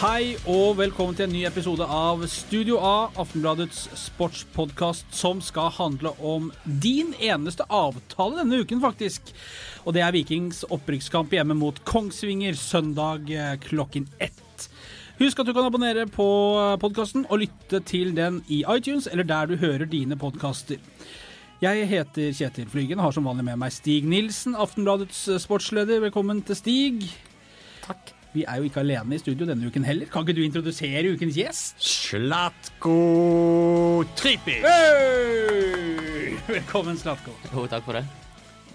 Hei og velkommen til en ny episode av Studio A, Aftenbladets sportspodkast som skal handle om din eneste avtale denne uken, faktisk. Og det er Vikings opprykkskamp hjemme mot Kongsvinger søndag eh, klokken ett. Husk at du kan abonnere på podkasten og lytte til den i iTunes eller der du hører dine podkaster. Jeg heter Kjetil Flygen og har som vanlig med meg Stig Nilsen, Aftenbladets sportsleder. Velkommen til Stig. Takk. Vi er jo ikke alene i studio denne uken heller. Kan ikke du introdusere ukens gjest? Slatko Tripi. Hey! Velkommen, Slatko. Jo, takk for det.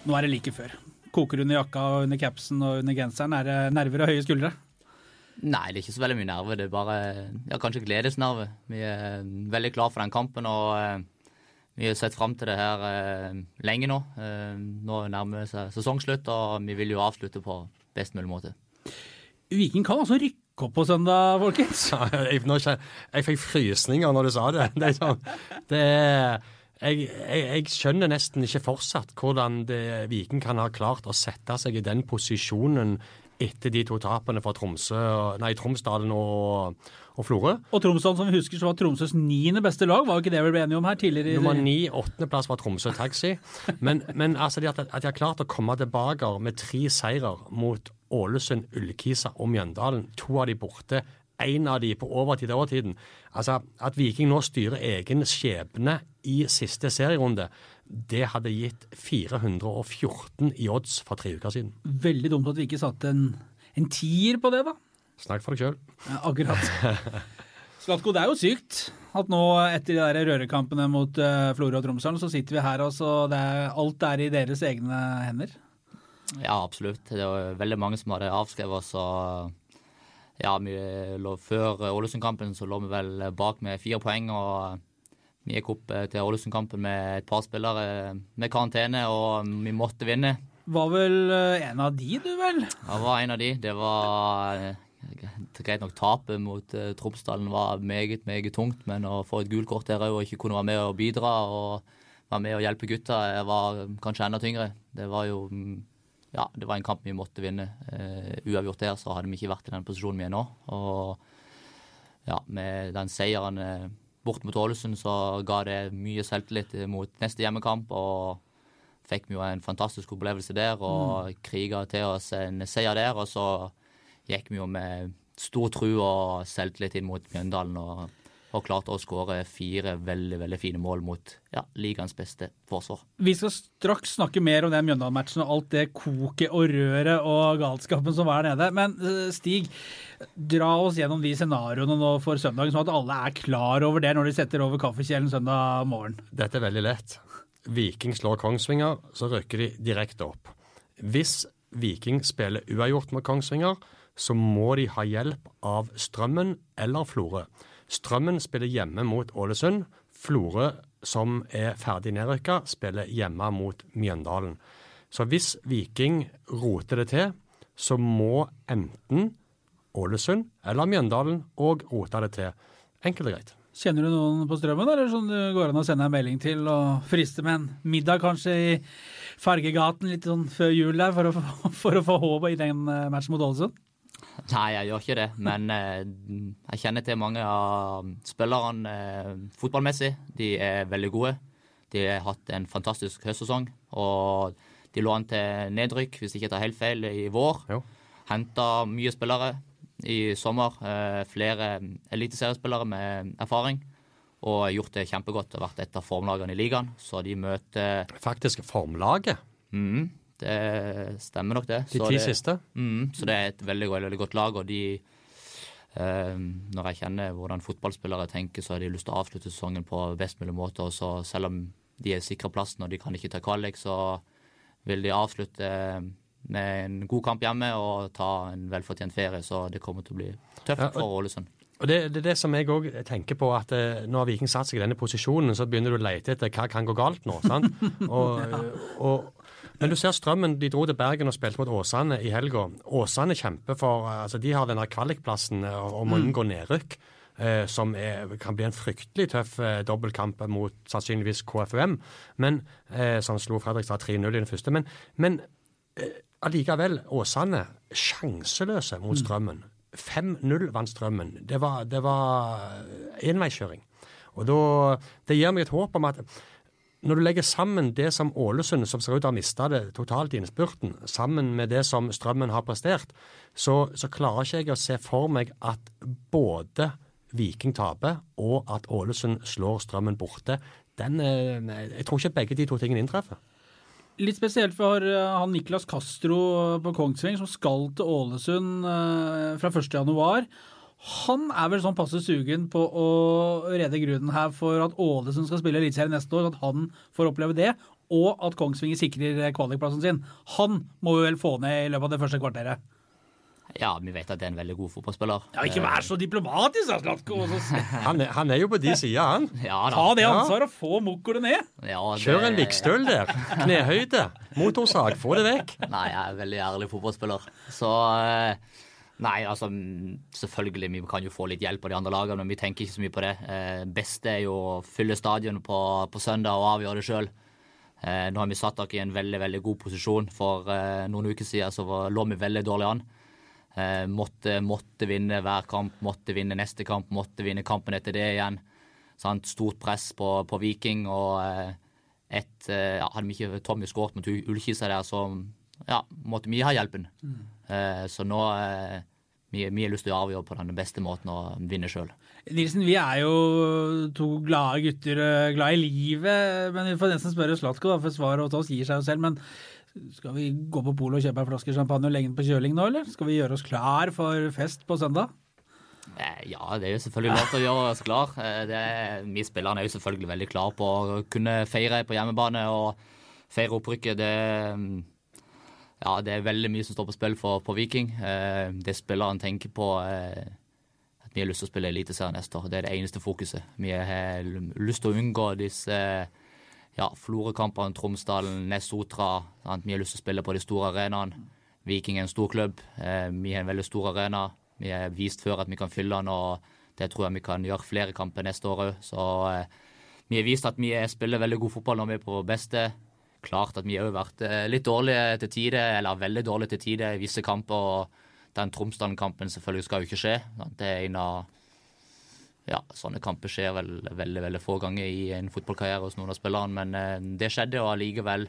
Nå er det like før. Koker under jakka og under capsen og under genseren. Er det nerver og høye skuldre? Nei, det er ikke så veldig mye nerver. Det er bare ja, kanskje gledesnerve. Vi er veldig klar for den kampen, og eh, vi har sett fram til det her eh, lenge nå. Eh, nå nærmer det seg sesongslutt, og vi vil jo avslutte på best mulig måte. Viking kan altså rykke opp på søndag, folkens. Ja, jeg, jeg, jeg fikk frysninger når du sa det. Det er sånn det er, jeg, jeg, jeg skjønner nesten ikke fortsatt hvordan det, Viking kan ha klart å sette seg i den posisjonen etter de to tapene fra Tromsø, nei, Tromsdalen og, og Florø. Og Tromsø, som vi husker, så var Tromsøs niende beste lag. Var jo ikke det vi ble enige om her tidligere? Nummer ni, åttendeplass var Tromsø Taxi. Men, men altså, at, at de har klart å komme tilbake med tre seirer mot Ålesund, Ullkisa og Mjøndalen. To av de borte, én av de på overtid og overtiden. Altså, At Viking nå styrer egen skjebne i siste serierunde, det hadde gitt 414 i odds for tre uker siden. Veldig dumt at vi ikke satte en, en tier på det, da. Snakk for deg sjøl. Ja, akkurat. Slatko, det er jo sykt at nå etter de der rørekampene mot uh, Florø og Tromsdalen, så sitter vi her og så det er, alt er i deres egne hender. Ja, absolutt. Det var veldig mange som hadde avskrevet oss. og ja, vi lå Før Ålesund-kampen så lå vi vel bak med fire poeng. og Vi gikk opp eh, til Ålesund-kampen med et par spillere med karantene, og vi måtte vinne. Var vel eh, en av de, du vel? Ja, var en av de. Det var eh, Greit nok tapet mot uh, Tromsdalen var meget, meget tungt, men å få et gult kort der òg og ikke kunne være med og bidra og være med og hjelpe gutta, jeg var kanskje enda tyngre. Det var jo mm, Ja, det var en kamp vi måtte vinne. Uh, uavgjort der så hadde vi ikke vært i den posisjonen vi er nå. Og ja, med den seieren eh, bort mot Ålesund så ga det mye selvtillit mot neste hjemmekamp. og fikk vi jo en fantastisk opplevelse der og kriga til oss en seier der. Og så gikk vi jo med stor tro og selvtillit inn mot Mjøndalen og, og klarte å skåre fire veldig veldig fine mål mot ja, ligaens beste forsvar. Vi skal straks snakke mer om den Mjøndalen-matchen og alt det koket og røret og galskapen som var nede. Men eh, Stig, dra oss gjennom de scenarioene nå for søndagen, sånn at alle er klar over det når de setter over kaffekjelen søndag morgen. Dette er veldig lett. Viking slår Kongsvinger, så rykker de direkte opp. Hvis Viking spiller uavgjort med Kongsvinger, så må de ha hjelp av Strømmen eller Florø. Strømmen spiller hjemme mot Ålesund. Florø, som er ferdig nedrykka, spiller hjemme mot Mjøndalen. Så hvis Viking roter det til, så må enten Ålesund eller Mjøndalen òg rote det til. Enkelt og greit. Kjenner du noen på strømmen, eller som du går an å sende en melding til og friste med en middag kanskje i Fargegaten litt sånn før jul der, for å, for å få håp i den eh, matchen mot Ålesund? Nei, jeg gjør ikke det, men eh, jeg kjenner til mange av spillerne eh, fotballmessig. De er veldig gode. De har hatt en fantastisk høstsesong, og de lå an til nedrykk, hvis jeg ikke tar helt feil, i vår. Henta mye spillere i sommer. Eh, flere eliteseriespillere med erfaring. Og gjort det kjempegodt og vært et av formlagene i ligaen. Så de møter Faktisk formlaget. mm, Det stemmer nok, det. De Så ti det, siste. Mm, så det er et veldig, veldig godt lag, og de eh, Når jeg kjenner hvordan fotballspillere tenker, så har de lyst til å avslutte sesongen på best mulig måte. Og så selv om de er sikra plassen og de kan ikke ta kvalik, så vil de avslutte med en god kamp hjemme og ta en velfortjent ferie. Så det kommer til å bli tøft Ja, og- for Ålesund. Og det, det er det som jeg òg tenker på, at eh, når Viking satt seg i denne posisjonen, så begynner du å lete etter hva kan gå galt nå. sant? Og, og, men du ser Strømmen, de dro til Bergen og spilte mot Åsane i helga. Åsane kjemper for eh, altså De har denne kvalikplassen og om å unngå nedrykk. eh, som er, kan bli en fryktelig tøff eh, dobbeltkamp mot sannsynligvis KFUM, men, eh, som slo Fredrikstad 3-0 i den første. Men, men eh, allikevel, Åsane sjanseløse mot Strømmen. 5-0 vant Strømmen. Det var, det var enveiskjøring. Og da, Det gir meg et håp om at når du legger sammen det som Ålesund, som ser ut til å ha mista det totalt i innspurten, sammen med det som Strømmen har prestert, så, så klarer ikke jeg å se for meg at både Viking taper og at Ålesund slår Strømmen borte. Den, eh, jeg tror ikke begge de to tingene inntreffer. Litt spesielt for eh, han Niklas Castro på Kongsvinger, som skal til Ålesund eh, fra 1.1. Han er vel sånn passe sugen på å redde grunnen her for at Ålesund skal spille Eliteserien neste år, at han får oppleve det, og at Kongsvinger sikrer kvalikplassen sin. Han må vi vel få ned i løpet av det første kvarteret. Ja, vi vet at det er en veldig god fotballspiller. Ja, Ikke vær så diplomatisk, da, Slatko! Han, er- han er jo på de sida, han. Ja, da. Ta det Ja. ansvaret og få mokkolet ned! Ja, det- Kjør en Vikstøl der. Knehøyde. Motorsag. Få det vekk. Nei, jeg er en veldig ærlig fotballspiller. Så eh, Nei, altså mm, selvfølgelig, vi kan jo få litt hjelp av de andre lagene, men vi tenker ikke så mye på det. Eh, beste er jo å fylle stadion på, på søndag og avgjøre det sjøl. Eh, nå har vi satt dere i en veldig veldig god posisjon. For eh, noen uker siden så var, lå vi veldig dårlig an. Eh, måtte, måtte vinne hver kamp, måtte vinne neste kamp, måtte vinne kampen etter det igjen. Sant? Stort press på, på Viking. og eh, et, eh, ja, Hadde vi ikke Tommy skåret mot Ul- Ullkisa der, så ja, måtte vi ha hjelpen. Eh, så nå vi, vi har lyst til å avgjøre på den beste måten å vinne sjøl. Nilsen, vi er jo to glade gutter, eh, glad i livet. Men vi får nesten spørre Slatko, for svaret hos oss gir seg jo selv. Men skal vi gå på polet og kjøpe en flaske champagne og legge den på kjøling nå, eller? Skal vi gjøre oss klar for fest på søndag? Eh, ja, det er jo selvfølgelig lov til å gjøre oss klar. Eh, det er, vi spillerne er jo selvfølgelig veldig klar på å kunne feire på hjemmebane og feire opprykket. Det, ja, det er veldig mye som står på spill for, på Viking. Eh, det spillerne tenker på, eh, at vi har lyst til å spille Eliteserien neste år. Det er det eneste fokuset. Vi har lyst til å unngå disse ja, Florø-kampene, Tromsdalen, Nessotra. Sant? Vi har lyst til å spille på de store arenaene. Viking er en stor klubb. Eh, vi har en veldig stor arena. Vi har vist før at vi kan fylle den, og det tror jeg vi kan gjøre flere kamper neste år òg. Så eh, vi har vist at vi spiller veldig god fotball når vi er på beste. Klart at vi har vært eh, litt dårlige til tider, eller veldig dårlige til tider i visse kamper. og Den Tromsdalen-kampen selvfølgelig skal jo ikke skje. Det er en av ja, sånne kamper skjer vel veldig veldig få ganger i en fotballkarriere hos noen av spillerne, men eh, det skjedde, og allikevel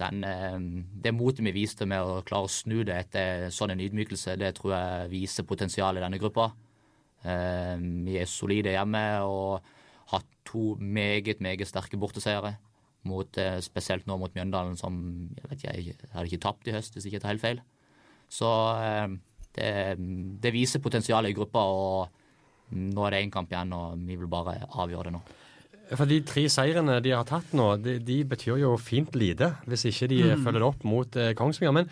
den, eh, Det motet vi viste med å klare å snu det etter sånn en ydmykelse, det tror jeg viser potensial i denne gruppa. Vi er solide hjemme og har to meget, meget sterke borteseiere. Mot, eh, spesielt nå mot Mjøndalen, som jeg vet ikke, jeg hadde ikke tapt i høst, hvis ikke tar helt feil. Så eh, det, det viser potensialet i gruppa. og nå er det én kamp igjen, og vi vil bare avgjøre det nå. For de tre seirene de har tatt nå, de, de betyr jo fint lite, hvis ikke de følger det opp mot eh, Kongsvinger. Men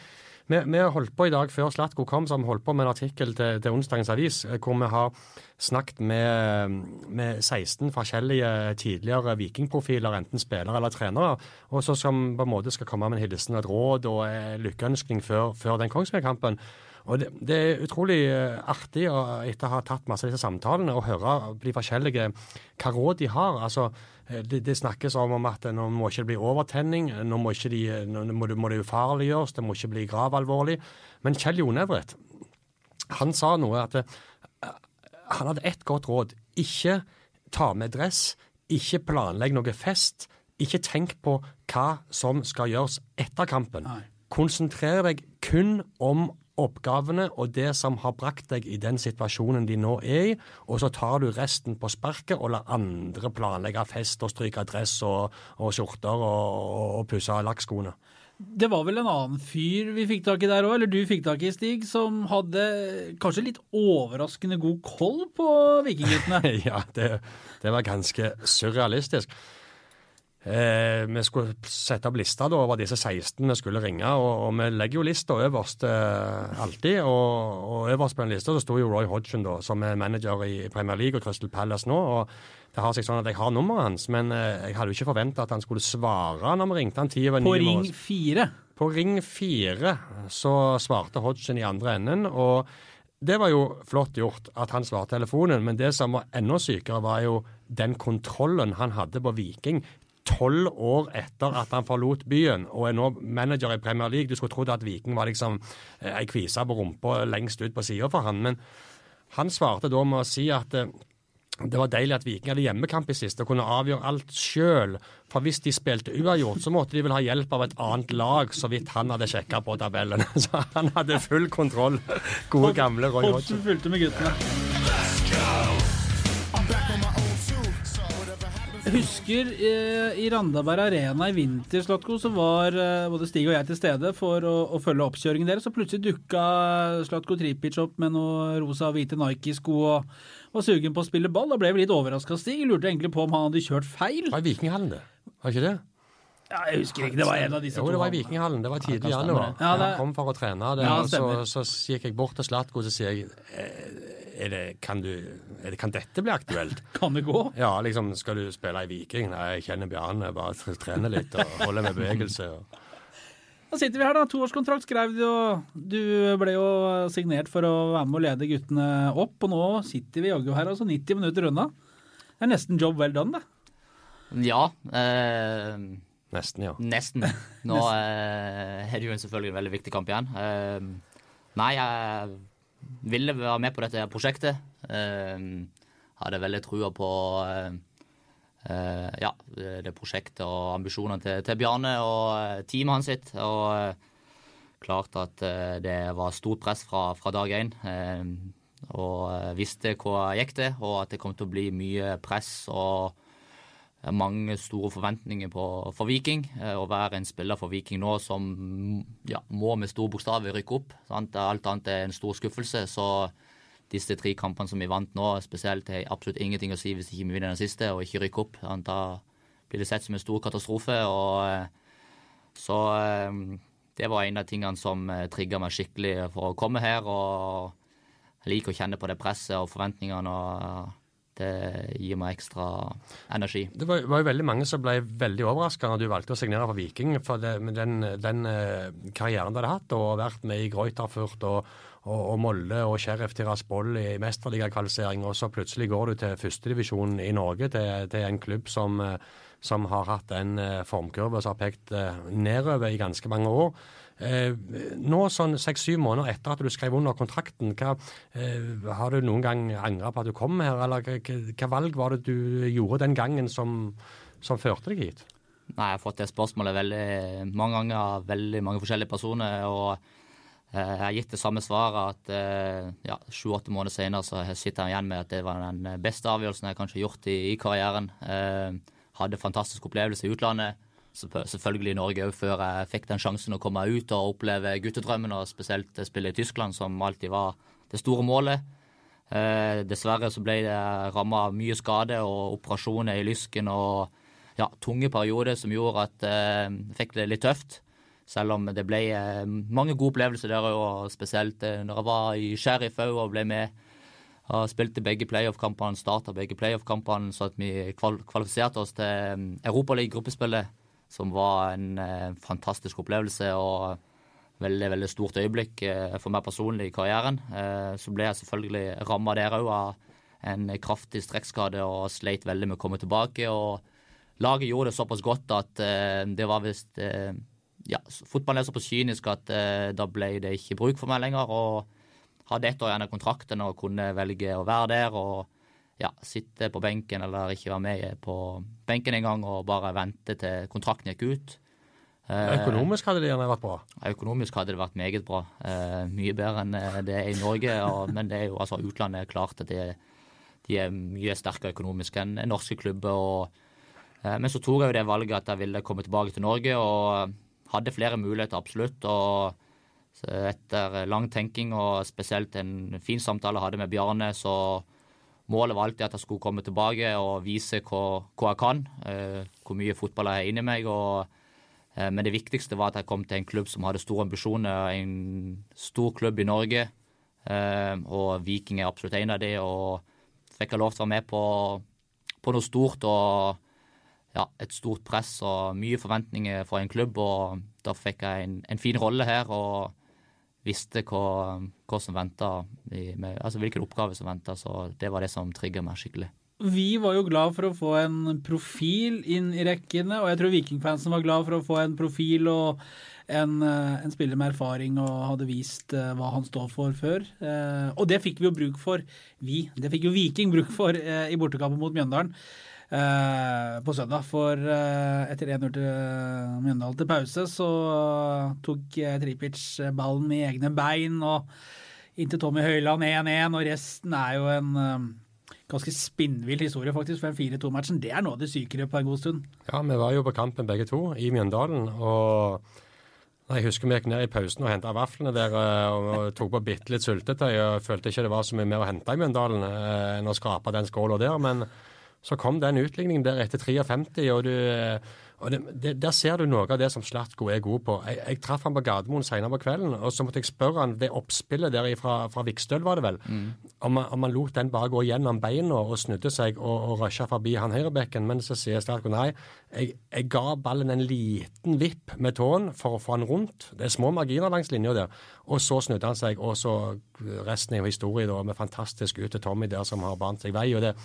vi, vi holdt på i dag før Slatko kom, så har vi holdt på med en artikkel til, til onsdagens avis, eh, hvor vi har snakket med, med 16 forskjellige tidligere vikingprofiler, enten spillere eller trenere, og så som på en måte skal komme med en hilsen, et råd og lykkeønskning før, før den Kongsvinger-kampen. Og det, det er utrolig eh, artig å, etter å ha tatt masse av disse samtalene å høre de forskjellige hva råd de har. Altså, eh, det, det snakkes om, om at nå må ikke det bli overtenning, nå må, ikke de, nå må, må det ufarliggjøres, det må ikke bli gravalvorlig. Men Kjell Jonevret, han sa noe at eh, han hadde ett godt råd. Ikke ta med dress, ikke planlegg noe fest. Ikke tenk på hva som skal gjøres etter kampen. Nei. Konsentrer deg kun om oppgavene og det som har brakt deg i den situasjonen de nå er i, og så tar du resten på sparket og lar andre planlegge fest og stryke dress og, og skjorter og, og, og pusse lakkskoene. Det var vel en annen fyr vi fikk tak i der òg, eller du fikk tak i, Stig, som hadde kanskje litt overraskende god koll på vikingguttene. ja, det, det var ganske surrealistisk. Eh, vi skulle sette opp lista da, over disse 16 vi skulle ringe, og, og vi legger jo lista øverst eh, alltid. Og, og øverst på den lista så sto jo Roy Hodgson, da, som er manager i Premier League og Crystal Palace nå. og det har seg sånn at Jeg har nummeret hans, men eh, jeg hadde jo ikke forventa at han skulle svare når vi ringte han ti over ni. På ring fire. På ring fire så svarte Hodgson i andre enden, og det var jo flott gjort at han svarte telefonen, men det som var enda sykere, var jo den kontrollen han hadde på Viking. Tolv år etter at han forlot byen, og er nå manager i Premier League. Du skulle trodd at Viking var liksom eh, ei kvise på rumpa lengst ut på sida for han, men han svarte da med å si at eh, det var deilig at Viking hadde hjemmekamp i siste og kunne avgjøre alt sjøl. For hvis de spilte uavgjort, så måtte de vel ha hjelp av et annet lag, så vidt han hadde sjekka på tabellen. Så han hadde full kontroll. Gode, gamle Roy Hodgson. Hodgson fulgte med guttene. Husker eh, i Randaberg Arena i vinter, Slatko, så var eh, både Stig og jeg til stede for å, å følge oppkjøringen deres. Så plutselig dukka Slatko Tripic opp med noe rosa og hvite Nike-sko og var sugen på å spille ball. Da ble vi litt overraska, Stig. Lurte egentlig på om han hadde kjørt feil. Det var i Vikinghallen, det. Var ikke det? Ja, jeg husker ikke, det var en av disse Jo, to. det var i Vikinghallen. Det var tidlig i januar. Ja, det- Han kom for å trene det, Ja, og så, så gikk jeg bort til Slatko og så sier jeg, er det, kan, du, er det, kan dette bli aktuelt? Kan det gå? Ja, liksom, skal du spille i Viking? Nei, jeg kjenner Bjarne, bare tre- trener litt og holder med bevegelse. Og. Da sitter vi her, da. Toårskontrakt skrev du, og du ble jo signert for å være med og lede guttene opp. Og nå sitter vi jaggu her, altså 90 minutter unna. Det er nesten job well done, det. Ja. Eh, Nesten, ja. nesten. Nå eh, er det jo selvfølgelig en veldig viktig kamp igjen. Eh, nei, jeg ville være med på dette prosjektet. Eh, hadde veldig trua på eh, eh, ja, det prosjektet og ambisjonene til, til Bjarne og eh, teamet hans sitt. Og klart at det var stort press fra, fra dag én. Eh, og visste hva gikk til, og at det kom til å bli mye press og mange store forventninger på, for Viking. eh, Å være en spiller for Viking nå som ja, må med store bokstaver rykke opp. Sant? Alt annet er en stor skuffelse. Så disse tre kampene som vi vant nå, spesielt har absolutt ingenting å si hvis ikke vi vinner den siste og ikke rykker opp. Sant? Da blir det sett som en stor katastrofe. og eh, Så eh, det var en av tingene som trigga meg skikkelig for å komme her. og jeg liker å kjenne på det presset og forventningene. og Det gir meg ekstra energi. Det var, var jo veldig mange som ble veldig overraska når du valgte å signere for Viking. For det, den, den eh, karrieren du hadde hatt, og vært med i Greuterfurt og, og, og Molde og Sheriff Tiraspol i mesterligakvalifisering, og så plutselig går du til førstedivisjon i Norge, til, til en klubb som, eh, som har hatt en eh, formkurve som har pekt eh, nedover i ganske mange år. Eh, nå, sånn seks-syv måneder etter at du skrev under kontrakten, hva, eh, har du noen gang angra på at du kom her, eller hva, valg var det du gjorde den gangen som, som førte deg hit? Nei, Jeg har fått det spørsmålet veldig mange ganger av veldig mange forskjellige personer. og jeg har gitt det samme svaret at eh, ja, sju-åtte måneder senere så sitter jeg igjen med at det var den beste avgjørelsen jeg kanskje har gjort i, i karrieren. Eh, hadde fantastisk opplevelse i utlandet. Selvfølgelig i Norge òg, før jeg fikk den sjansen å komme ut og oppleve guttedrømmen, og spesielt spille i Tyskland, som alltid var det store målet. Eh, dessverre så ble det ramma av mye skade og operasjoner i lysken og ja, tunge perioder som gjorde at eh, jeg fikk det litt tøft. Selv om det ble eh, mange gode opplevelser der, òg, spesielt eh, når jeg var i Sheriff òg og ble med. Og spilte begge playoff-kampene, starta begge playoff-kampene, så at vi kvalifiserte oss til um, Europaliga-gruppespillet, som var en eh, fantastisk opplevelse og veldig veldig stort øyeblikk eh, for meg personlig i karrieren. Eh, så ble jeg selvfølgelig ramma der òg av en kraftig strekkskade og sleit veldig med å komme tilbake. og Laget gjorde det såpass godt at eh, det var visst eh, ja, Fotballen er såpass kynisk at eh, da ble det ikke bruk for meg lenger. og hadde ett år igjen av kontrakten og kunne velge å være der og ja, sitte på benken eller ikke være med på benken engang og bare vente til kontrakten gikk ut. Eh, Økonomisk hadde det gjerne vært bra. Økonomisk hadde det vært meget bra. Eh, mye bedre enn eh, det er i Norge. Og, men det er jo altså utlandet er klart at det, de er mye sterkere økonomisk enn norske klubber. Og, eh, men så tok jeg jo det valget at jeg ville komme tilbake til Norge, og hadde flere muligheter, absolutt. og etter lang tenking og spesielt en fin samtale jeg hadde med Bjarne, så målet var alltid at jeg skulle komme tilbake og vise hva, jeg kan. Eh, hvor mye fotball jeg har inni meg. og Eh, Men det viktigste var at jeg kom til en klubb som hadde store ambisjoner, en stor klubb i Norge. Eh, Og Viking er absolutt en av de, og fikk jeg lov til å være med på, på noe stort og ja, et stort press og mye forventninger for en klubb. Og da fikk jeg en, en fin rolle her og visste hva, hva som venta, altså hvilken oppgave som venta. Så det var det som trigga meg skikkelig. vi var jo glad for å få en profil inn i rekkene, og jeg tror Vikingfansen var glad for å få en profil og en, eh, en spiller med erfaring og hadde vist uh, hva han står for før. Uh, og det fikk vi jo bruk for, vi. Det fikk jo Viking bruk for i bortekampen mot Mjøndalen på søndag. For etter 1-0 til Mjøndalen til pause, så tok Tripic ballen i egne bein og inntil Tommy Høiland 1-1, og resten er jo en ganske spinnvill historie, faktisk, for den 4-2-matchen. Det er noe av det sykere på en god stund. Ja, vi var jo på kampen begge to, i Mjøndalen. og jeg husker vi gikk ned i pausen og henta vaflene der eh, og tok på bitte litt syltetøy. og Følte ikke det var så mye mer å hente i Mjøndalen eh, enn å skrape den skåla der. Men så kom den utligningen der etter 53, og du og det, det, Der ser du noe av det som Slatko er god på. Jeg, jeg traff han på Gardermoen senere på kvelden, og så måtte jeg spørre han ved oppspillet der fra, fra Vikstøl, var det vel, mm. om, om, han lot den bare gå gjennom beina og snudde seg og, og rusha forbi han høyrebekken. Men så sier Slatko nei, jeg, jeg, ga ballen en liten vipp med tåen for å få han rundt. Det er små marginer langs linja der. Og så snudde han seg, og så resten er jo historie da, med fantastisk ut til Tommy der som har bant seg vei. og det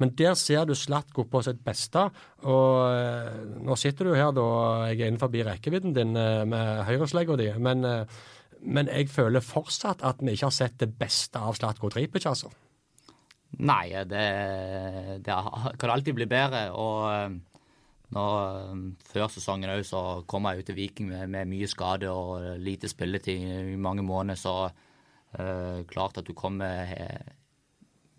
men der ser du Slatko på sitt beste. Og eh, nå sitter du her, da, jeg er innenfor rekkevidden din eh, med høyreslegga di. Men, eh, men, jeg føler fortsatt at vi ikke har sett det beste av Slatko Tripic, altså. Nei, det, det, kan alltid bli bedre. Og nå, før sesongen òg så kom jeg ut til Viking med, med, mye skade og lite spilletid i mange måneder. Så uh, klart at du kommer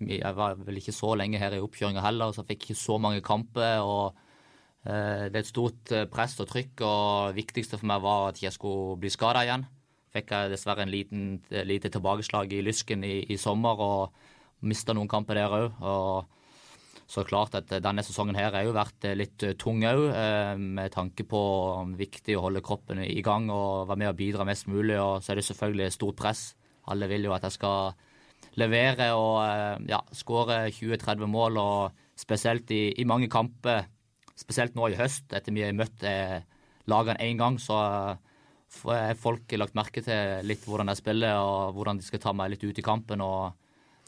jeg var vel ikke så lenge her i oppkjøringa heller, så jeg fikk ikke så mange kamper. og eh, Det er et stort eh, press og trykk, og det viktigste for meg var at jeg skulle bli skada igjen. Fikk jeg dessverre en liten, lite tilbakeslag i lysken i, i sommer og mista noen kamper der òg. Så klart at denne sesongen her har jo vært eh, litt tung òg, med tanke på viktig å holde kroppen i gang og være med og bidra mest mulig. Og så er det selvfølgelig stort press. Alle vil jo at jeg skal levere og eh, ja, skåre 20-30 mål. og Spesielt i, i, mange kamper, spesielt nå i høst, etter vi har møtt eh, lagene én gang, så har folk lagt merke til litt hvordan jeg spiller og hvordan de skal ta meg litt ut i kampen. og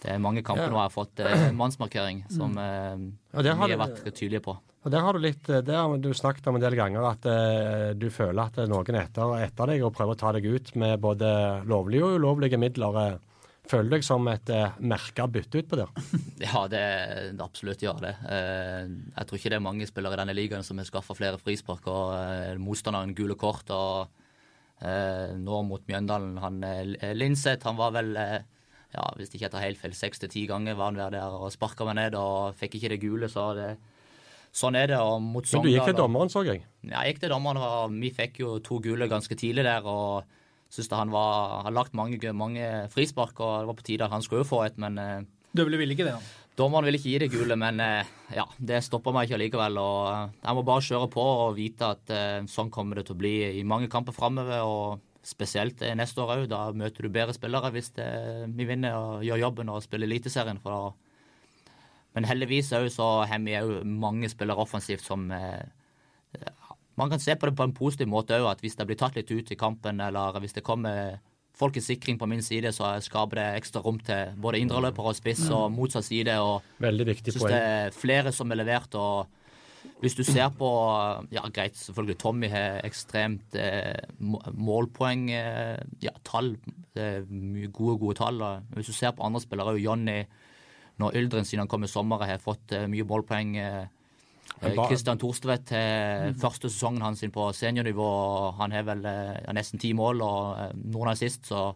det er mange kamper ja. nå jeg har fått eh, mannsmarkering, som eh, ja, vi har vært tydelige på. Og Der har du litt, eh, det har du snakket om en del ganger, at eh, du føler at noen er etter, etter deg og prøver å ta deg ut med både lovlige og ulovlige midler. Føler du deg som et eh, merka bytte utpå der? Ja, det, det absolutt gjør det. Eh, jeg tror ikke det er mange spillere i denne ligaen som har skaffa flere frispark og eh, motstanderen gule kort. og eh, Nå mot Mjøndalen, han eh, Linseth, han var vel eh, ja, hvis ikke jeg tar helt feil, seks til ti ganger var han der og sparka meg ned og fikk ikke det gule. så det Sånn er det. og mot Men du gikk til dommeren, så jeg? Ja, jeg gikk til dommeren. og Vi fikk jo to gule ganske tidlig der. og Syns han var, har lagt mange, mange, frispark, og det var på tide at han skulle få et, men eh, Døvle ville ikke det, han? Dommeren ville ikke gi det gule, men eh, ja, det stopper meg ikke allikevel. og eh, Jeg må bare kjøre på og vite at sånn kommer det til å bli i mange kamper framover. Og spesielt neste år òg. Da møter du bedre spillere hvis det, vi vinner og gjør jobben og spiller Eliteserien. Men heldigvis òg så har vi òg mange spillere offensivt som man kan se på det på en positiv måte òg, at hvis det blir tatt litt ut i kampen, eller hvis det kommer folk i sikring på min side, så skaper det ekstra rom til både indreløper og spiss og motsatt side. og Veldig viktig poeng. det er flere som er levert. og hvis du ser på Ja, greit, selvfølgelig Tommy har ekstremt eh, målpoeng eh, Ja, tall. mye gode, gode tall. Og hvis du ser på andre spillere, Jonny Når Yldren siden han kom i sommer, har fått eh, mye målpoeng. Eh, Kristian Thorstvedt til første sesongen hans på seniornivå. Han har vel ja, nesten ti mål og eh, noen av sist, så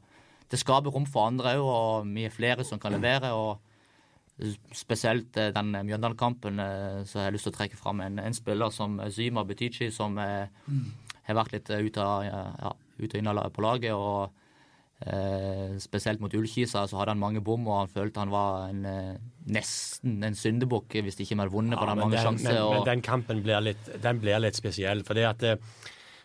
det skaper rom for andre òg, og vi er flere som kan levere. og Spesielt eh, den Mjøndalen-kampen eh, så har jeg lyst til å trekke fram en, en spiller som Zyma Butichi, som mm. har vært litt ute av, ja, inn på laget. og Eh, spesielt mot Ullkisa så hadde han mange bom, og han følte han var en, eh, nesten en syndebukk hvis ikke vi hadde vunnet. Ja, for han mange den, men, men, den kampen blir litt, den blir litt spesiell. for det at eh,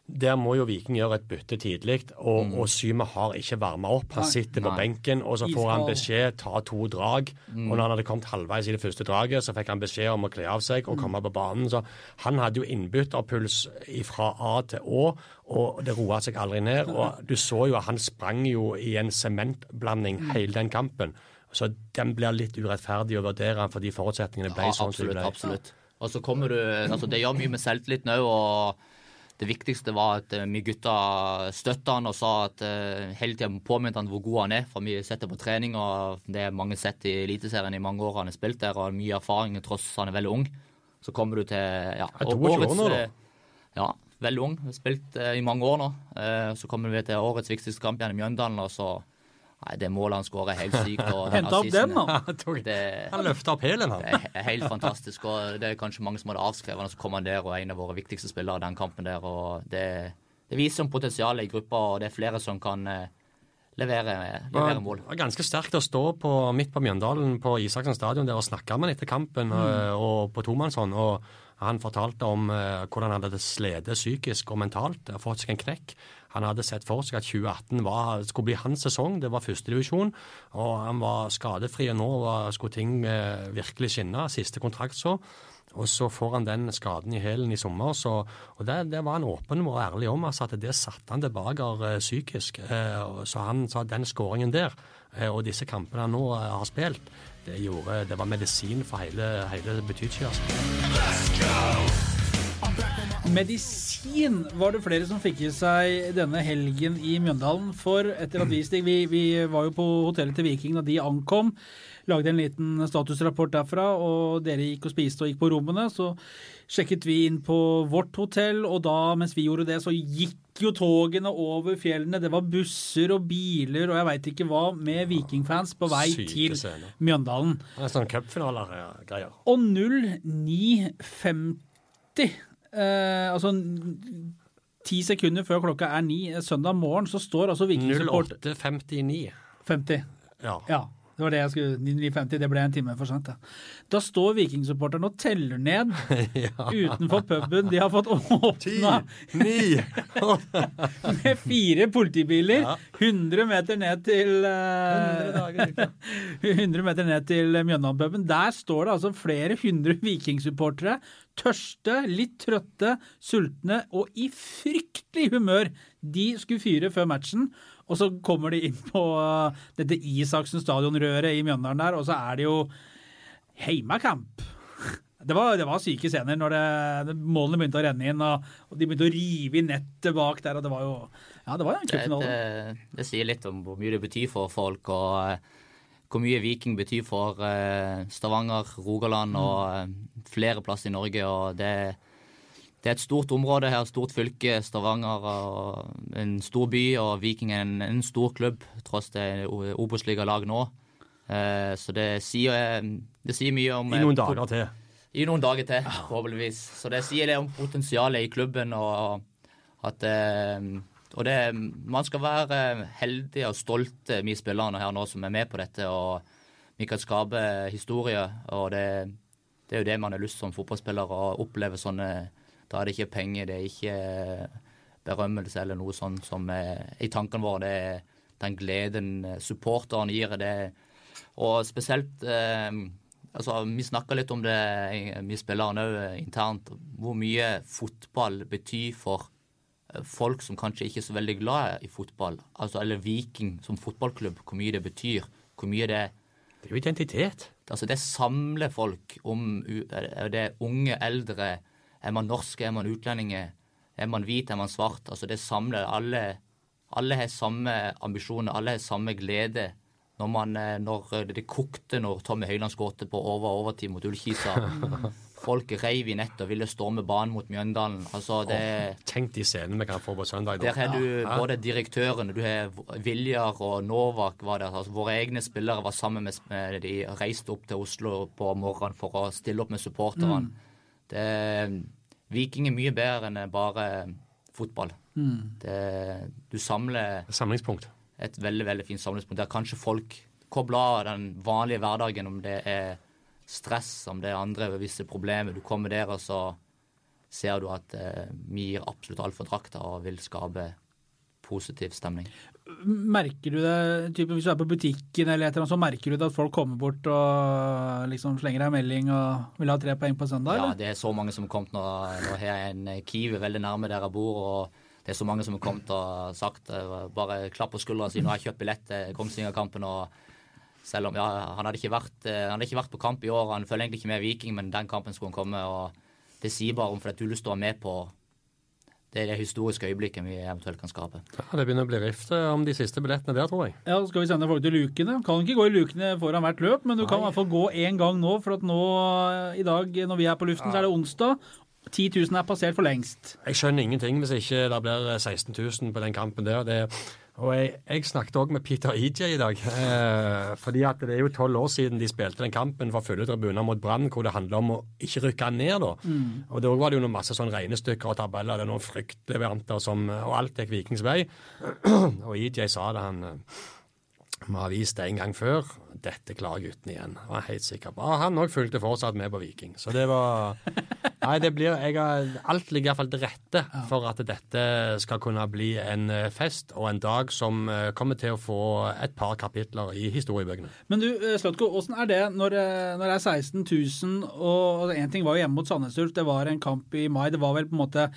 der må jo Viking gjøre et bytte tidlig, og, mm. og Syme har ikke varma opp. Han sitter på Nei. benken, og så får han beskjed ta to drag. Mm. Og når han hadde kommet halvveis i det første draget, så fikk han beskjed om å kle av seg og mm. komme på banen. Så han hadde jo innbytterpuls fra A til Å, og det roa seg aldri ned. Og du så jo at han sprang jo i en sementblanding mm. hele den kampen. Så den blir litt urettferdig å vurdere fordi forutsetningene ble Ja, sånn som de absolutt. ble. absolutt. Og så kommer du altså Det gjør mye med selvtilliten òg, det viktigste var at eh, vi gutta støtta han og sa at uh, hele tida påminnet han hvor god han er. For vi setter på trening, og det er mange sett i Eliteserien i mange år han har spilt der, og har mye erfaring tross han er veldig ung. Så kommer du til ja, Er 22 år nå, eh, Ja, veldig ung. Spilt eh, i mange år nå. Eh, så kommer vi til årets viktigste kamp i Mjøndalen, og så Nei, det målet han skårer, er helt sykt. Henta opp den, da. Han løfta opp hælen, han. det er helt fantastisk. og Det er kanskje mange som hadde avskrevet han, så kom han der og er en av våre viktigste spillere den kampen der. og Det, det viser om potensialet i gruppa, og det er flere som kan eh, levere, levere mål. Det var ganske sterkt å stå på, midt på Mjøndalen på Isaksen stadion der og snakke med han etter kampen Mm. og, og på tomannshånd. Og han fortalte om eh, hvordan han hadde slitt psykisk og mentalt, og fått seg en knekk. Han hadde sett for seg at 2018 var, skulle bli hans sesong, det var førstedivisjon. Og han var skadefri, og nå skulle ting eh, virkelig skinne. Siste kontrakt så. Og så får han den skaden i hælen i sommer. Så, og det, det var han åpen og ærlig om. altså At det satte han tilbake eh, psykisk. Eh, så han sa den skåringen der, eh, og disse kampene han nå eh, har spilt, det, gjorde, det var medisin for hele, hele. Altså. Medisin var det flere som fikk i seg denne helgen i Mjøndalen. For etter at vi steg vi, vi var jo på hotellet til Viking da de ankom. Lagde en liten statusrapport derfra, og dere gikk og spiste og gikk på rommene. Så sjekket vi inn på vårt hotell, og da mens vi gjorde det, så gikk jo togene over fjellene. Det var busser og biler og jeg veit ikke hva med vikingfans på vei Syke til scener. Mjøndalen. Det er sånn cupfinaler-greier. Og 09.50, eh, altså ti sekunder før klokka er ni eh, søndag morgen, så står altså Vikingsupport 08.59. 50. Ja. Ja, det var det jeg skulle 9.50, det ble en time for sent. Ja. Da står Vikingsupporterne og teller ned utenfor puben. De har fått åpna med fire politibiler Ja. 100 meter ned til eh, 100 dager i uka. 100 meter ned til Mjøndalen-puben. Der står det altså flere hundre vikingsupportere. Tørste, litt trøtte, sultne og i fryktelig humør. De skulle fyre før matchen, og så kommer de inn på uh, dette Isaksen stadionrøret i Mjøndalen der, og så er det jo heimakamp. Det var, det var syke scener når det, målene begynte å renne inn, og, og de begynte å rive i nettet bak der, og det var jo Ja, det var en Det, cupfinale. det, det sier litt om hvor mye det betyr for folk, og eh, hvor mye Viking betyr for eh, Stavanger, Rogaland og eh, flere plasser i Norge. og det, det er et stort område her, stort fylke. Stavanger og en stor by, og Viking er en, en stor klubb, tross det Obos-ligalag nå. Eh, så det sier, det sier mye om I noen eh, dager til. i noen dager til, forhåpentligvis. Så det sier det om potensialet i klubben, og at eh, Og det Man skal være heldig og stolte, vi spillerne her nå som er med på dette, og vi kan skape historie. Og det, det er jo det man har lyst som fotballspiller, å oppleve sånne Da er det ikke penger, det er ikke berømmelse eller noe sånt som er i tankene våre. Det er den gleden supporteren gir. det og spesielt eh, altså, Vi snakka litt om det, vi spillerne òg internt, hvor mye fotball betyr for eh, folk som kanskje ikke er så veldig glad i fotball. Altså, eller Viking som fotballklubb, hvor mye det betyr. Hvor mye det Det er jo identitet. Altså, det samler folk om det Er unge, eldre? Er man norsk, er man utlendinger? Er man hvit, er man svart? Altså, det samler alle Alle har samme ambisjoner, alle har samme glede. Når, man, eh, når det kokte når Tommy Høiland skåret på over overtid mot Ullkisa. Folk reiv i nettet og ville storme banen mot Mjøndalen. Altså, det Tenk de scenene vi kan få på søndag. da. der har du Ja. både direktørene, du har Viljar og Novak var der. Altså, våre egne spillere var sammen med med- De reiste opp til Oslo på morgenen for å stille opp med supporterne. Det- Viking er mye bedre enn bare fotball. Det, du samler Samlingspunkt. et veldig veldig fint samlingspunkt der kanskje folk kobler av den vanlige hverdagen, om det er stress, om det er andre visse problemer. Du kommer der, og så ser du at eh, vi gir absolutt alt for drakta og vil skape positiv stemning. Merker du det, type, hvis du er på butikken eller et eller annet, så merker du det at folk kommer bort og liksom slenger deg en melding og vil ha tre poeng på søndag? Ja, eller? det er så mange som har kommet nå. Nå har jeg en Kiwi veldig nærme der jeg bor, og det er så mange som har kommet og sagt eh, bare klapp på skuldra si nå har jeg kjøpt billett til Kongsvinger-kampen. og Selv om ja, han, hadde ikke vært, eh, han hadde ikke vært på kamp i år. Han følger egentlig ikke med Viking, men den kampen skulle han komme. og Det sier bare om fordi du har lyst til å være med på det, er det historiske øyeblikket vi eventuelt kan skape. Ja, det begynner å bli rift eh, om de siste billettene der, tror jeg. Ja, så skal vi sende folk til lukene. Kan ikke gå i lukene foran hvert løp, men du kan i hvert fall gå én gang nå. For at nå eh, i dag, når vi er på luften, så er det onsdag. 10 000 er passert for lengst. Jeg skjønner ingenting hvis ikke det blir 16 000 på den kampen der. Det, og jeg, jeg snakket òg med Peter EJ i dag. Eh, fordi at det er jo tolv år siden de spilte den kampen for fulle tribuner mot Brann, hvor det handler om å ikke rykke ned. da. Mm. Og da var det jo noen masse sånn regnestykker og tabeller. Det er noen fryktleveranter som Og alt gikk Vikings vei. og EJ sa det, han eh, vi har vist det en gang før. Dette klarer gutten igjen. Jeg var helt sikker på. Han òg fulgte fortsatt med på Viking. Så det var Nei, det blir jeg har, Alt ligger iallfall til rette for at dette skal kunne bli en eh, fest og en dag som eh, kommer til å få et par kapitler i historiebøkene. Men du, eh, Slotko, åssen er det når, når det er 16 000 og Én ting var jo hjemme mot Sandnes Ulf, det var en kamp i mai. Det var vel på en måte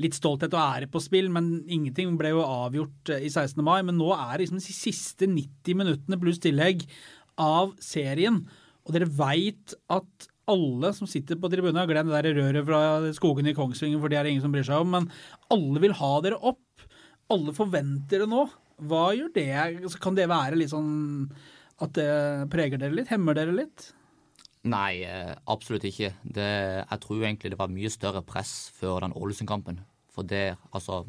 litt stolthet og ære på spill, men ingenting ble jo avgjort i 16. mai. Men nå er det liksom de siste 90 minuttene pluss tillegg av serien, og dere veit at alle som sitter på tribunen, glem det der røret fra skogen i Kongsvinger, for det er det ingen som bryr seg om, men alle vil ha dere opp. Alle forventer det nå. Hva gjør det? Altså, Kan det være litt sånn at det preger dere litt? Hemmer dere litt? Nei, eh, absolutt ikke. Det, jeg tror egentlig det var mye større press før den Ålesund-kampen. For der, altså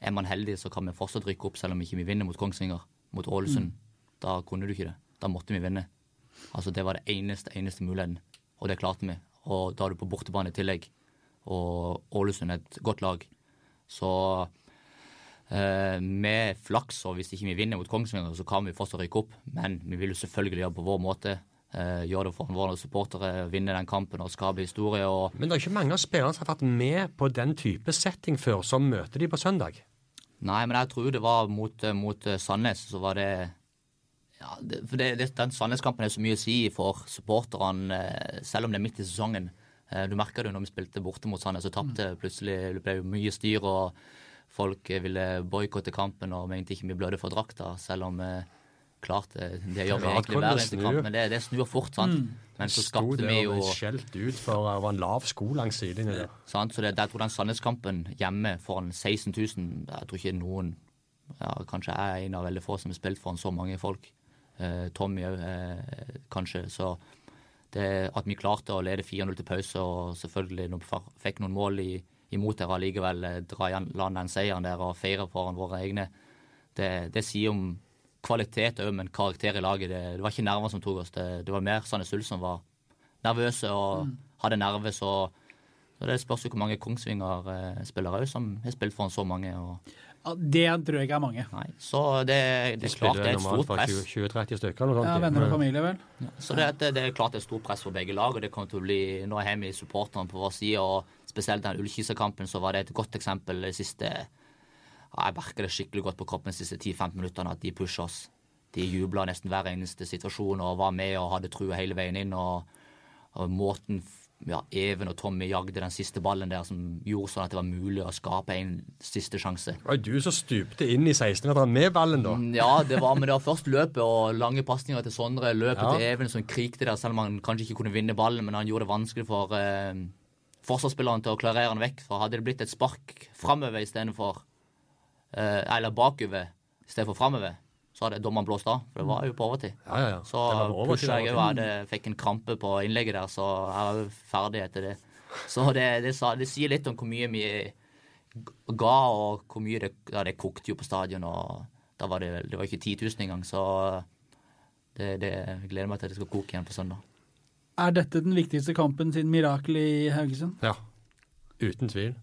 Er man heldig, så kan vi fortsatt rykke opp selv om ikke vi vinner mot Kongsvinger. Mot Ålesund. Da kunne du ikke det. Da måtte vi vinne. Altså Det var det eneste, eneste muligheten. Og det klarte vi. Og da er du på bortebane i tillegg. Og Ålesund er et godt lag. Så eh, med flaks, og hvis ikke vi vinner mot Kongsvinger, så kan vi fortsatt rykke opp. Men vi vil jo selvfølgelig gjøre på vår måte. Eh, gjøre det for våre supportere, vinne den kampen og skape historie. og Men det er ikke mange av spillerne som har vært med på den type setting før, som møter de på søndag. Nei, men jeg tror det var mot, mot Sandnes, så var det ja, det, for det, det, Den Sandnes-kampen er så mye å si for supporterne, eh, selv om det er midt i sesongen. Eh, Du merka det når vi spilte borte mot Sandnes og tapte. Plutselig det ble det mye styr, og folk eh, ville boikotte kampen og mente ikke vi blødde for drakta, selv om klart det, det gjør vi egentlig hver det eneste kamp. Men det, det snur fort, sant. Men så skapte der vi jo ble skjelt ut for det var en lav sko langs sidelinja. Sant? Så det, jeg tror den Sandnes-kampen hjemme foran 16 000 Jeg tror ikke noen ja, Kanskje jeg er en av veldig få som har spilt foran så mange folk. Eh, Tommy òg, eh, kanskje. Så det at vi klarte å lede 4-0 til pause, og selvfølgelig når vi fikk noen mål i, imot der allikevel eh, dra igjen, land den seieren der og feire foran våre egne, det, det sier om kvalitet òg, men karakter i laget. Det, det var ikke nerver som tok oss. Det, det var mer Sandnes Ulf som var nervøse og hadde nerver. Så, så det spørs jo hvor mange Kongsvinger-spillere òg som har spilt foran så mange. Og, det tror jeg ikke er mange. nei, så det, det er klart det er et normalt stort fra press. 20-30 stykker. eller noe Ja, venner og familie, vel. Så det, det, er klart det er stort press for begge lag, og det kommer til å bli Nå er vi supporterne på vår side, og spesielt den Ullkisa-kampen så var det et godt eksempel det siste ja, Jeg merker det skikkelig godt på kroppen de siste 10-15 minuttene at de pusher oss. De jubla nesten hver eneste situasjon og var med og hadde trua hele veien inn. og, og måten ja, Even og Tommy jagde den siste ballen der som gjorde sånn at det var mulig å skape en siste sjanse. Det var du som stupte inn i 16-meteren med ballen, da. Mm, Ja, det var, men det var først løpet og lange pasninger til Sondre. Løpet Ja. til Even som krikte der, selv om han kanskje ikke kunne vinne ballen. Men han gjorde det vanskelig for eh, forsvarsspilleren til å klarere han vekk. For hadde det blitt et spark framover istedenfor eh, Eller bakover istedenfor framover, så hadde dommeren blåst av. For det var jo på overtid. Ja, ja, ja. Så pusha jeg det òg. fikk en krampe på innlegget der, så jeg var ferdig etter det. Så det, det, sa, det sier litt om hvor mye vi ga, og hvor mye det Ja, det kokte jo på stadion, og da var det, det var ikke 10 000 engang, så det, det jeg gleder meg til at det skal koke igjen på søndag. Er dette den viktigste kampen siden Mirakel i Haugesund? Ja, uten tvil.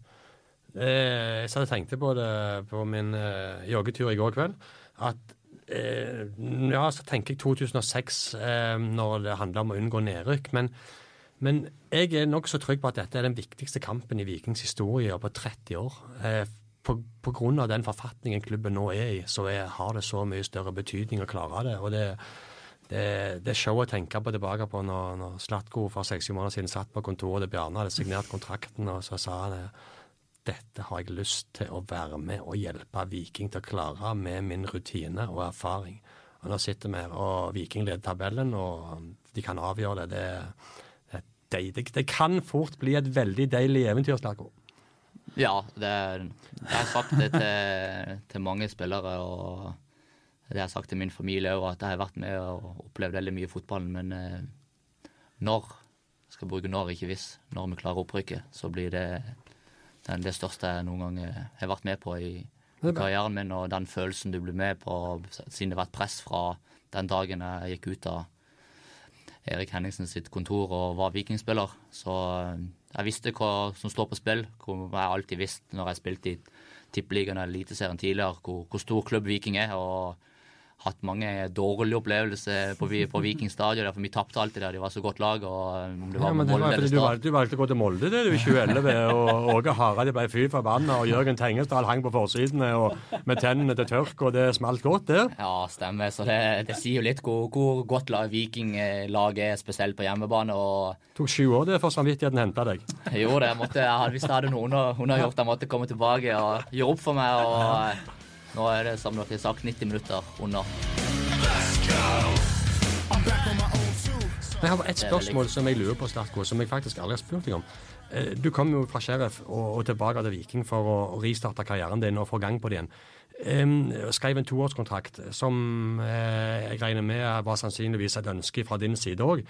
Eh, jeg satt og tenkte på det på min eh, joggetur i går kveld. At Ja, så tenker jeg 2006 eh, når det handler om å unngå nedrykk. Men, men jeg er nokså trygg på at dette er den viktigste kampen i Vikings historie på 30 år. Eh, på, på grunn av den forfatningen klubben nå er i, så er, har det så mye større betydning å klare det. og det det, det er show å tenke på tilbake på når, når Slatko for seks måneder siden satt på kontoret til Bjarne hadde signert kontrakten, og så sa han eh, dette har jeg lyst til å være med og hjelpe Viking til å klare med min rutine og erfaring. Og Nå sitter vi her, og Viking leder tabellen, og de kan avgjøre det. Det, det, det, det kan fort bli et veldig deilig eventyr, Slarko. Ja, det, jeg har sagt det til, til mange spillere, og det har jeg sagt til min familie òg, at jeg har vært med og opplevd veldig mye i fotballen. Men eh, når, jeg skal bruke når, ikke hvis, når vi klarer opprykket, så blir det den, det største jeg noen gang eh, har vært med på i er karrieren min, og den følelsen du blir med på, siden det har vært press fra den dagen jeg gikk ut av Erik Henningsen sitt kontor og var vikingspiller. Så eh, jeg visste hva som står på spill. Hvor jeg alltid visste når jeg spilte i Tippeligaen og Eliteserien tidligere, hvor, hvor stor klubb Viking er. og hatt mange dårlige opplevelser på, på Viking stadion, for vi tapte alltid der. De var så godt lag. og om det Ja, var men det var fordi du valgte, du valgte å gå til Molde det, du, i 2011, og Åge Hareide ble fy forbanna, og Jørgen Tengesdal hang på forsidene og med tennene til tørk, og det smalt godt der. Ja, stemmer. Så det, det sier jo litt hvor, hvor godt lag Viking-laget er, spesielt på hjemmebane. og tok sju år det for samvittigheten henta deg. Jo, det. Måtte, jeg hadde, hvis jeg hadde noe hun har- gjort, jeg måtte komme tilbake og gjøre opp for meg. og eh, Nå er det som dere sagt 90 minutter under. Jeg har et spørsmål som jeg lurer på, Statko, som jeg faktisk aldri har spurt deg om. Eh, Du kom jo fra Sheriff og, og tilbake til Viking for å, å ristarte karrieren din og få gang på det igjen. Skrev en toårskontrakt som eh, jeg regner med var sannsynligvis et ønske fra din side òg.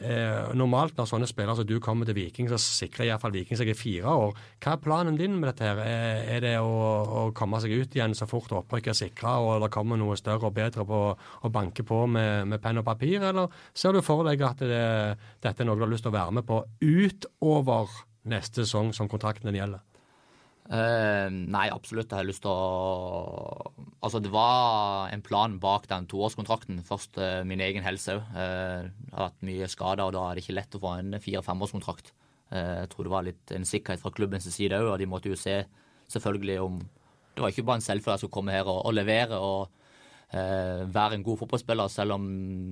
Eh, normalt når sånne spillere som du kommer til Viking, så sikrer iallfall Viking seg i fire år. Hva er planen din med dette? her? Er, er det å, å komme seg ut igjen så fort opprykket er sikra, og det kommer noe større og bedre på å banke på med, med penn og papir, eller ser du for deg at det, dette er noe du har lyst til å være med på utover neste sesong som kontrakten din gjelder? Eh, nei, absolutt. Jeg har lyst til å Altså, det var en plan bak den toårskontrakten. Først uh, min egen helse òg. jeg har hatt mye skader, og da er det ikke lett å få en fire-femårskontrakt. Uh, jeg tror det var litt en sikkerhet fra klubbens side òg, og de måtte jo se selvfølgelig om Det var ikke bare en selvfølge jeg skulle komme her og, og levere og eh, være en god fotballspiller, selv om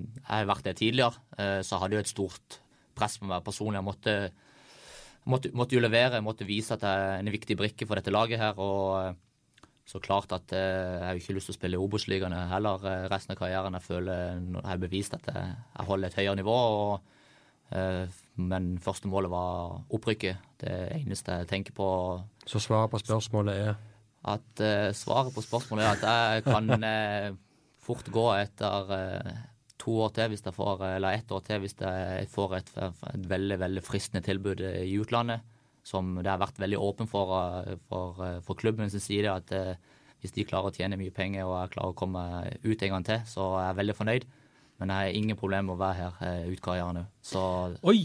jeg har vært det tidligere. eh, så hadde jeg et stort press på meg personlig. Jeg måtte måtte, måtte jo levere, måtte vise at jeg er en viktig brikke for dette laget her. Og eh, så klart at eh, jeg har ikke lyst til å spille i Obos-ligaen heller eh, resten av karrieren. Jeg føler jeg har bevist at jeg, holder et høyere nivå. Og, men første målet var opprykket. Det eneste jeg tenker på. Så svaret på spørsmålet er At Svaret på spørsmålet er at jeg kan fort gå etter to år til hvis jeg får, eller ett år til hvis jeg får et, et veldig veldig fristende tilbud eh, i utlandet. Som det har vært veldig åpen for, eh, for, eh, for klubben sin side. At eh, hvis de klarer å tjene mye penger og jeg klarer å komme ut en gang til, så er jeg veldig fornøyd. Men jeg har ingen problemer med å være her eh, ut karrieren òg. Oi!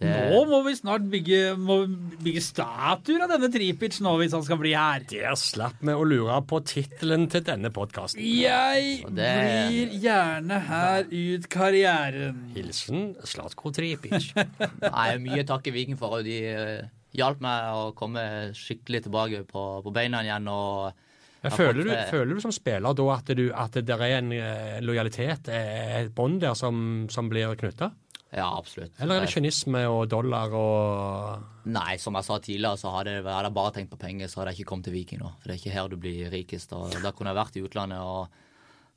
Det Nå må vi snart bygge, må bygge statuer av denne Tripic nå, hvis han skal bli her. Der slapp vi å lure på tittelen til denne podkasten. Jeg det- blir gjerne her ut karrieren. Hilsen Slatko Tripic. Nei, mye takk i Viking for. at De eh, hjalp meg å komme skikkelig tilbake på, på beina igjen. og jeg Føler du, eh, føler du som spiller da at, du, at det er en eh, lojalitet, et bånd der som, som blir knytta? Ja, absolutt. Eller er det kynisme og dollar og Nei, som jeg sa tidligere, så hadde, jeg- hadde jeg bare tenkt på penger, så hadde jeg ikke kommet til Viking nå. For det er ikke her du blir rikest. og Da kunne jeg vært i utlandet, og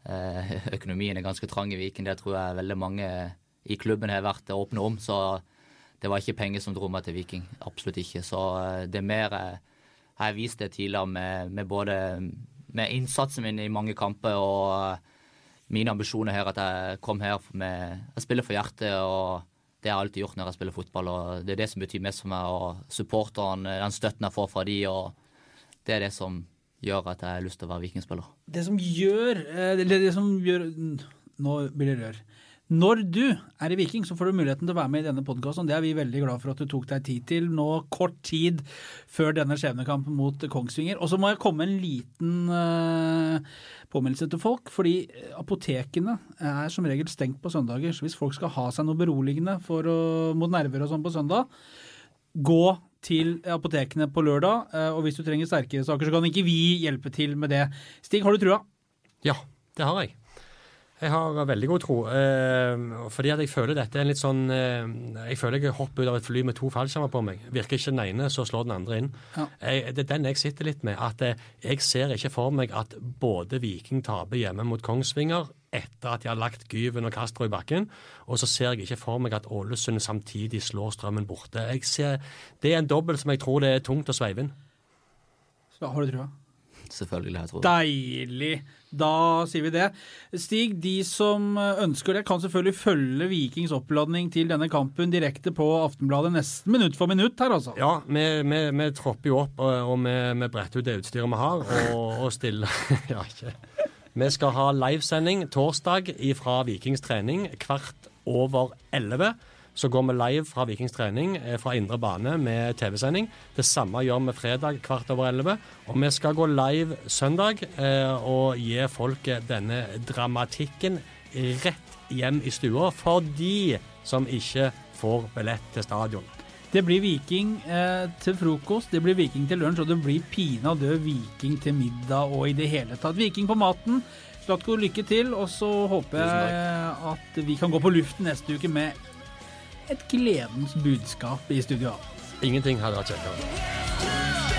eh, økonomien er ganske trang i Viking. Det tror jeg veldig mange i klubben har vært åpne om. Så det var ikke penger som dro meg til Viking. Absolutt ikke. Så eh, det er mer eh, Jeg har vist det tidligere med, med både med innsatsen min i mange kamper og mine ambisjoner her, at jeg kom her med Jeg spiller for hjertet, og det har jeg alltid gjort når jeg spiller fotball. og Det er det som betyr mest for meg, og supporterne, den støtten jeg får fra de, og det er det som gjør at jeg har lyst til å være vikingspiller. Det som gjør Det, det som gjør Nå blir det rør. Når du er i Viking, så får du muligheten til å være med i denne podkasten. Det er vi veldig glad for at du tok deg tid til nå kort tid før denne skjebnekampen mot Kongsvinger. Og så må jeg komme en liten uh, påminnelse til folk, fordi apotekene er som regel stengt på søndager. Så hvis folk skal ha seg noe beroligende for å, mot nerver og sånn på søndag, gå til apotekene på lørdag. eh, Og hvis du trenger sterkere saker, så kan ikke vi hjelpe til med det. Stig, har du trua? Ja, det har jeg. Jeg har veldig god tro. Eh, fordi at jeg føler dette er en litt sånn eh, Jeg føler jeg hopper ut av et fly med to fallskjermer på meg. Virker ikke den ene, så slår den andre inn. Ja. Jeg, det er den jeg sitter litt med. At eh, jeg ser ikke for meg at både Viking taper hjemme mot Kongsvinger etter at de har lagt Gyven og Castro i bakken. Og så ser jeg ikke for meg at Ålesund samtidig slår Strømmen borte. Jeg ser, det er en dobbel som jeg tror det er tungt å sveive inn. Så har du trua? Selvfølgelig, jeg tror. Deilig. Da sier vi det. Stig, de som ønsker det, kan selvfølgelig følge Vikings oppladning til denne kampen direkte på Aftenbladet nesten minutt for minutt her, altså. Ja, vi, vi, vi tropper jo opp, og, og vi, vi bretter ut det utstyret vi har, og, og stiller Ja, ikke Vi skal ha livesending torsdag fra Vikings trening kvart over elleve så går vi live fra Vikings trening eh, fra indre bane med TV-sending. Det samme gjør vi fredag kvart over elleve. Og vi skal gå live søndag eh, og gi folk denne dramatikken rett hjem i stua for de som ikke får billett til stadion. Det blir Viking eh, til frokost, det blir Viking til lunsj, og det blir pinadø Viking til middag og i det hele tatt. Viking på maten. Slatko, lykke til, og så håper jeg at vi kan gå på luften neste uke med et gledens budskap i studio A. Ingenting hadde vært kjekkere.